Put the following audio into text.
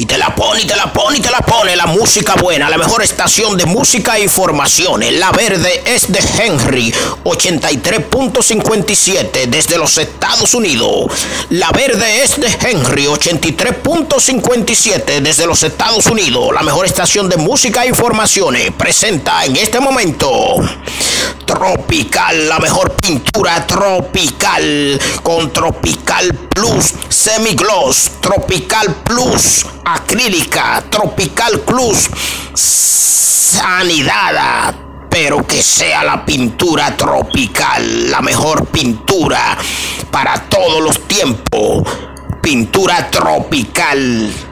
Y te la pone, y te la pone, y te la pone. La música buena, la mejor estación de música e informaciones. La verde es de Henry, 83.57 desde los Estados Unidos. La verde es de Henry, 83.57 desde los Estados Unidos. La mejor estación de música e informaciones. Presenta en este momento. Tropical, la mejor pintura tropical con Tropical Plus Semigloss, Tropical Plus acrílica, Tropical Plus sanidad, pero que sea la pintura tropical, la mejor pintura para todos los tiempos. Pintura tropical